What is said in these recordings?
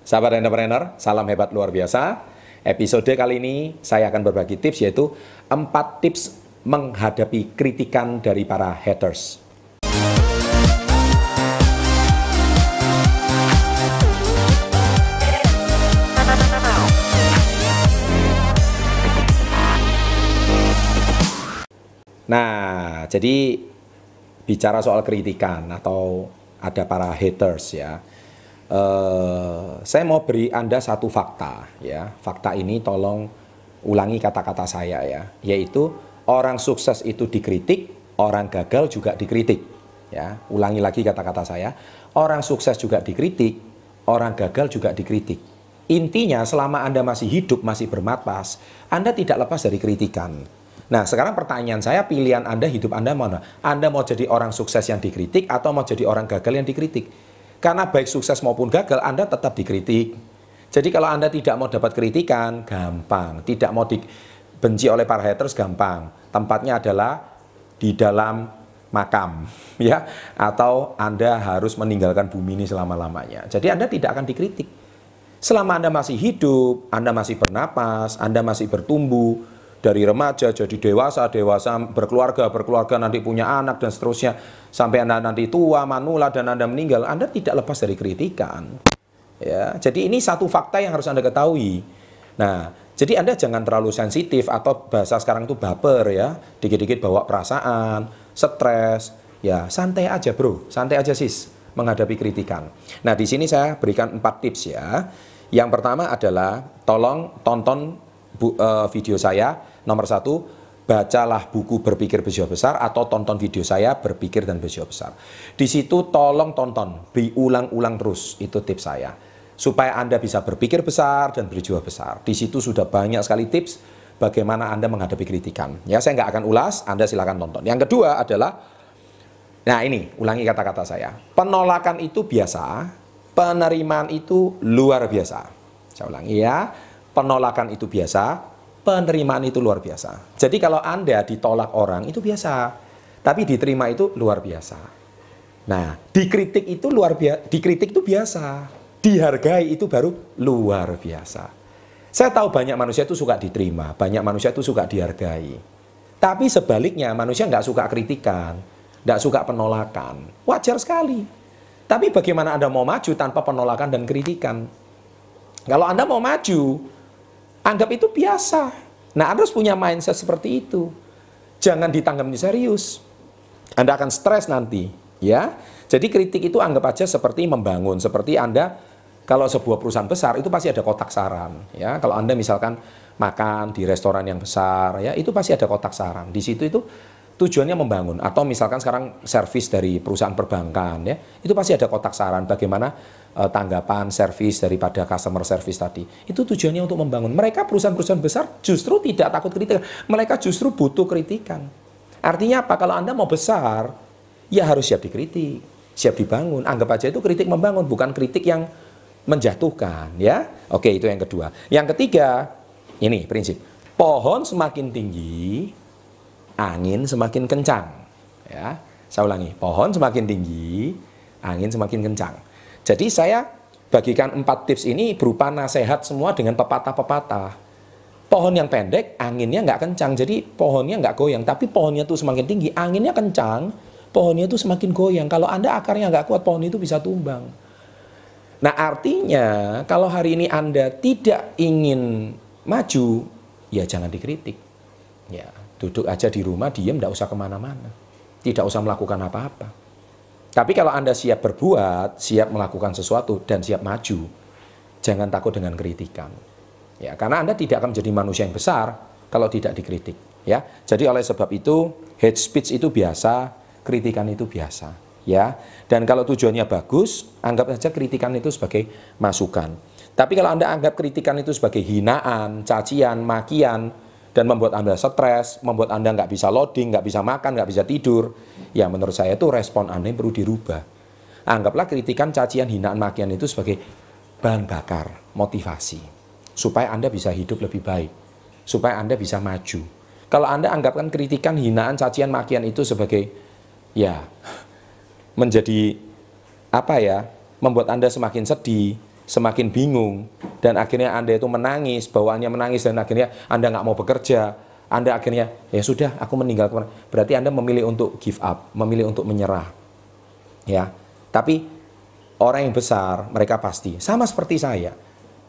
Sahabat entrepreneur, salam hebat luar biasa. Episode kali ini saya akan berbagi tips yaitu 4 tips menghadapi kritikan dari para haters. Nah, jadi bicara soal kritikan atau ada para haters ya Uh, saya mau beri Anda satu fakta ya. Fakta ini tolong ulangi kata-kata saya ya, yaitu orang sukses itu dikritik, orang gagal juga dikritik. Ya, ulangi lagi kata-kata saya. Orang sukses juga dikritik, orang gagal juga dikritik. Intinya selama Anda masih hidup, masih bermatpas, Anda tidak lepas dari kritikan. Nah, sekarang pertanyaan saya, pilihan Anda, hidup Anda mana? Anda mau jadi orang sukses yang dikritik atau mau jadi orang gagal yang dikritik? Karena baik sukses maupun gagal, Anda tetap dikritik. Jadi kalau Anda tidak mau dapat kritikan, gampang. Tidak mau dibenci oleh para haters, gampang. Tempatnya adalah di dalam makam, ya. Atau Anda harus meninggalkan bumi ini selama-lamanya. Jadi Anda tidak akan dikritik. Selama Anda masih hidup, Anda masih bernapas, Anda masih bertumbuh, dari remaja jadi dewasa, dewasa berkeluarga, berkeluarga nanti punya anak dan seterusnya sampai anda nanti tua, manula dan anda meninggal, anda tidak lepas dari kritikan. Ya, jadi ini satu fakta yang harus anda ketahui. Nah, jadi anda jangan terlalu sensitif atau bahasa sekarang itu baper ya, dikit-dikit bawa perasaan, stres, ya santai aja bro, santai aja sis menghadapi kritikan. Nah, di sini saya berikan empat tips ya. Yang pertama adalah tolong tonton uh, video saya Nomor satu, bacalah buku Berpikir Berjiwa Besar atau tonton video saya Berpikir dan Berjiwa Besar. Di situ tolong tonton, diulang-ulang terus, itu tips saya. Supaya Anda bisa berpikir besar dan berjiwa besar. Di situ sudah banyak sekali tips bagaimana Anda menghadapi kritikan. Ya, saya nggak akan ulas, Anda silakan tonton. Yang kedua adalah, nah ini, ulangi kata-kata saya. Penolakan itu biasa, penerimaan itu luar biasa. Saya ulangi ya, penolakan itu biasa, penerimaan itu luar biasa. Jadi kalau Anda ditolak orang itu biasa, tapi diterima itu luar biasa. Nah, dikritik itu luar biasa, dikritik itu biasa, dihargai itu baru luar biasa. Saya tahu banyak manusia itu suka diterima, banyak manusia itu suka dihargai. Tapi sebaliknya manusia nggak suka kritikan, nggak suka penolakan. Wajar sekali. Tapi bagaimana Anda mau maju tanpa penolakan dan kritikan? Kalau Anda mau maju, Anggap itu biasa. Nah, Anda harus punya mindset seperti itu. Jangan ditanggapi serius. Anda akan stres nanti, ya. Jadi kritik itu anggap aja seperti membangun, seperti Anda kalau sebuah perusahaan besar itu pasti ada kotak saran, ya. Kalau Anda misalkan makan di restoran yang besar, ya, itu pasti ada kotak saran. Di situ itu tujuannya membangun. Atau misalkan sekarang servis dari perusahaan perbankan ya itu pasti ada kotak saran bagaimana uh, tanggapan servis daripada customer service tadi. Itu tujuannya untuk membangun. Mereka perusahaan-perusahaan besar justru tidak takut kritikan. Mereka justru butuh kritikan. Artinya apa? Kalau anda mau besar ya harus siap dikritik siap dibangun. Anggap aja itu kritik membangun bukan kritik yang menjatuhkan ya. Oke itu yang kedua. Yang ketiga ini prinsip. Pohon semakin tinggi angin semakin kencang. Ya, saya ulangi, pohon semakin tinggi, angin semakin kencang. Jadi saya bagikan empat tips ini berupa nasihat semua dengan pepatah-pepatah. Pohon yang pendek, anginnya nggak kencang, jadi pohonnya nggak goyang. Tapi pohonnya tuh semakin tinggi, anginnya kencang, pohonnya itu semakin goyang. Kalau Anda akarnya nggak kuat, pohon itu bisa tumbang. Nah artinya kalau hari ini Anda tidak ingin maju, ya jangan dikritik. Ya, Duduk aja di rumah, diem, tidak usah ke mana-mana. Tidak usah melakukan apa-apa. Tapi kalau Anda siap berbuat, siap melakukan sesuatu, dan siap maju, jangan takut dengan kritikan. Ya, karena Anda tidak akan menjadi manusia yang besar kalau tidak dikritik. Ya, jadi oleh sebab itu hate speech itu biasa, kritikan itu biasa. Ya, dan kalau tujuannya bagus, anggap saja kritikan itu sebagai masukan. Tapi kalau Anda anggap kritikan itu sebagai hinaan, cacian, makian, dan membuat Anda stres, membuat Anda nggak bisa loading, nggak bisa makan, nggak bisa tidur, ya menurut saya itu respon Anda yang perlu dirubah. Anggaplah kritikan, cacian, hinaan, makian itu sebagai bahan bakar, motivasi. Supaya Anda bisa hidup lebih baik. Supaya Anda bisa maju. Kalau Anda anggapkan kritikan, hinaan, cacian, makian itu sebagai ya menjadi apa ya, membuat Anda semakin sedih, semakin bingung. Dan akhirnya Anda itu menangis, bawaannya menangis dan akhirnya Anda nggak mau bekerja, Anda akhirnya ya sudah aku meninggal berarti Anda memilih untuk give up, memilih untuk menyerah. Ya. Tapi orang yang besar mereka pasti. Sama seperti saya.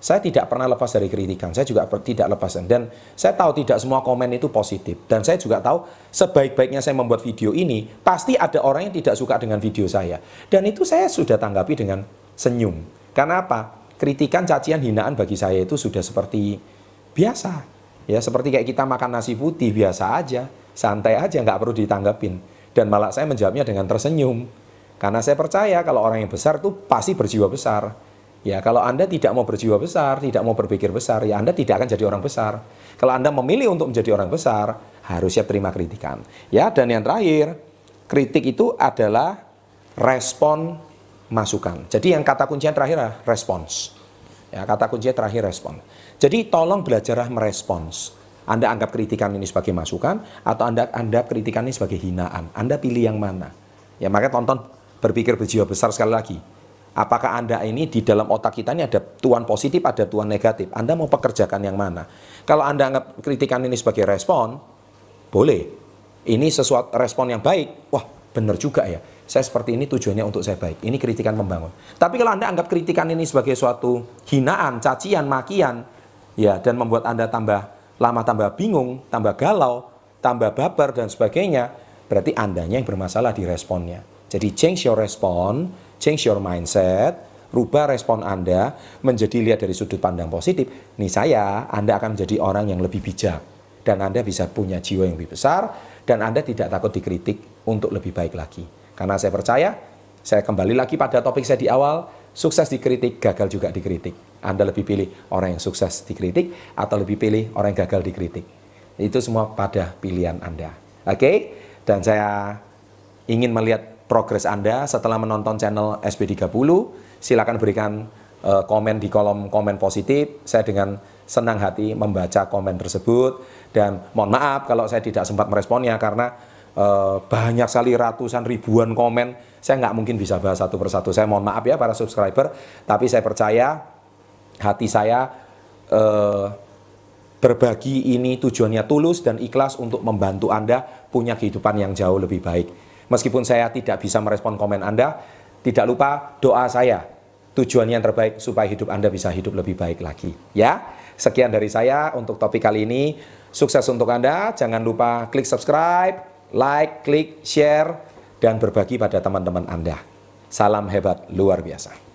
Saya tidak pernah lepas dari kritikan, saya juga tidak lepas. Dan saya tahu tidak semua komen itu positif. Dan saya juga tahu sebaik-baiknya saya membuat video ini pasti ada orang yang tidak suka dengan video saya. Dan itu saya sudah tanggapi dengan senyum karena apa? Kritikan, cacian, hinaan bagi saya itu sudah seperti biasa. Ya, seperti kayak kita makan nasi putih biasa aja, santai aja, nggak perlu ditanggapin. Dan malah saya menjawabnya dengan tersenyum. Karena saya percaya kalau orang yang besar itu pasti berjiwa besar. Ya, kalau Anda tidak mau berjiwa besar, tidak mau berpikir besar, ya Anda tidak akan jadi orang besar. Kalau Anda memilih untuk menjadi orang besar, harus siap terima kritikan. Ya, dan yang terakhir, kritik itu adalah respon masukan. Jadi yang kata kuncinya terakhir adalah respons. Ya, kata kuncinya terakhir respon. Jadi tolong belajarlah merespons. Anda anggap kritikan ini sebagai masukan atau Anda anggap kritikan ini sebagai hinaan. Anda pilih yang mana? Ya, maka tonton berpikir berjiwa besar sekali lagi. Apakah Anda ini di dalam otak kita ini ada tuan positif, ada tuan negatif? Anda mau pekerjakan yang mana? Kalau Anda anggap kritikan ini sebagai respon, boleh. Ini sesuatu respon yang baik. Wah, benar juga ya saya seperti ini tujuannya untuk saya baik. Ini kritikan membangun. Tapi kalau Anda anggap kritikan ini sebagai suatu hinaan, cacian, makian, ya dan membuat Anda tambah lama tambah bingung, tambah galau, tambah baper dan sebagainya, berarti Andanya yang bermasalah di responnya. Jadi change your respon, change your mindset, rubah respon Anda menjadi lihat dari sudut pandang positif. Nih saya, Anda akan menjadi orang yang lebih bijak dan Anda bisa punya jiwa yang lebih besar dan Anda tidak takut dikritik untuk lebih baik lagi. Karena saya percaya, saya kembali lagi pada topik saya di awal, sukses dikritik, gagal juga dikritik. Anda lebih pilih orang yang sukses dikritik atau lebih pilih orang yang gagal dikritik. Itu semua pada pilihan Anda. Oke? Okay? Dan saya ingin melihat progres Anda setelah menonton channel SB30. Silakan berikan uh, komen di kolom komen positif. Saya dengan senang hati membaca komen tersebut dan mohon maaf kalau saya tidak sempat meresponnya karena uh, banyak sekali ratusan ribuan komen. Saya nggak mungkin bisa bahas satu persatu. Saya mohon maaf ya para subscriber, tapi saya percaya hati saya uh, berbagi ini tujuannya tulus dan ikhlas untuk membantu Anda punya kehidupan yang jauh lebih baik. Meskipun saya tidak bisa merespon komen Anda, tidak lupa doa saya tujuannya yang terbaik supaya hidup Anda bisa hidup lebih baik lagi. Ya, sekian dari saya untuk topik kali ini. Sukses untuk Anda. Jangan lupa klik subscribe, like, klik, share, dan berbagi pada teman-teman Anda. Salam hebat luar biasa.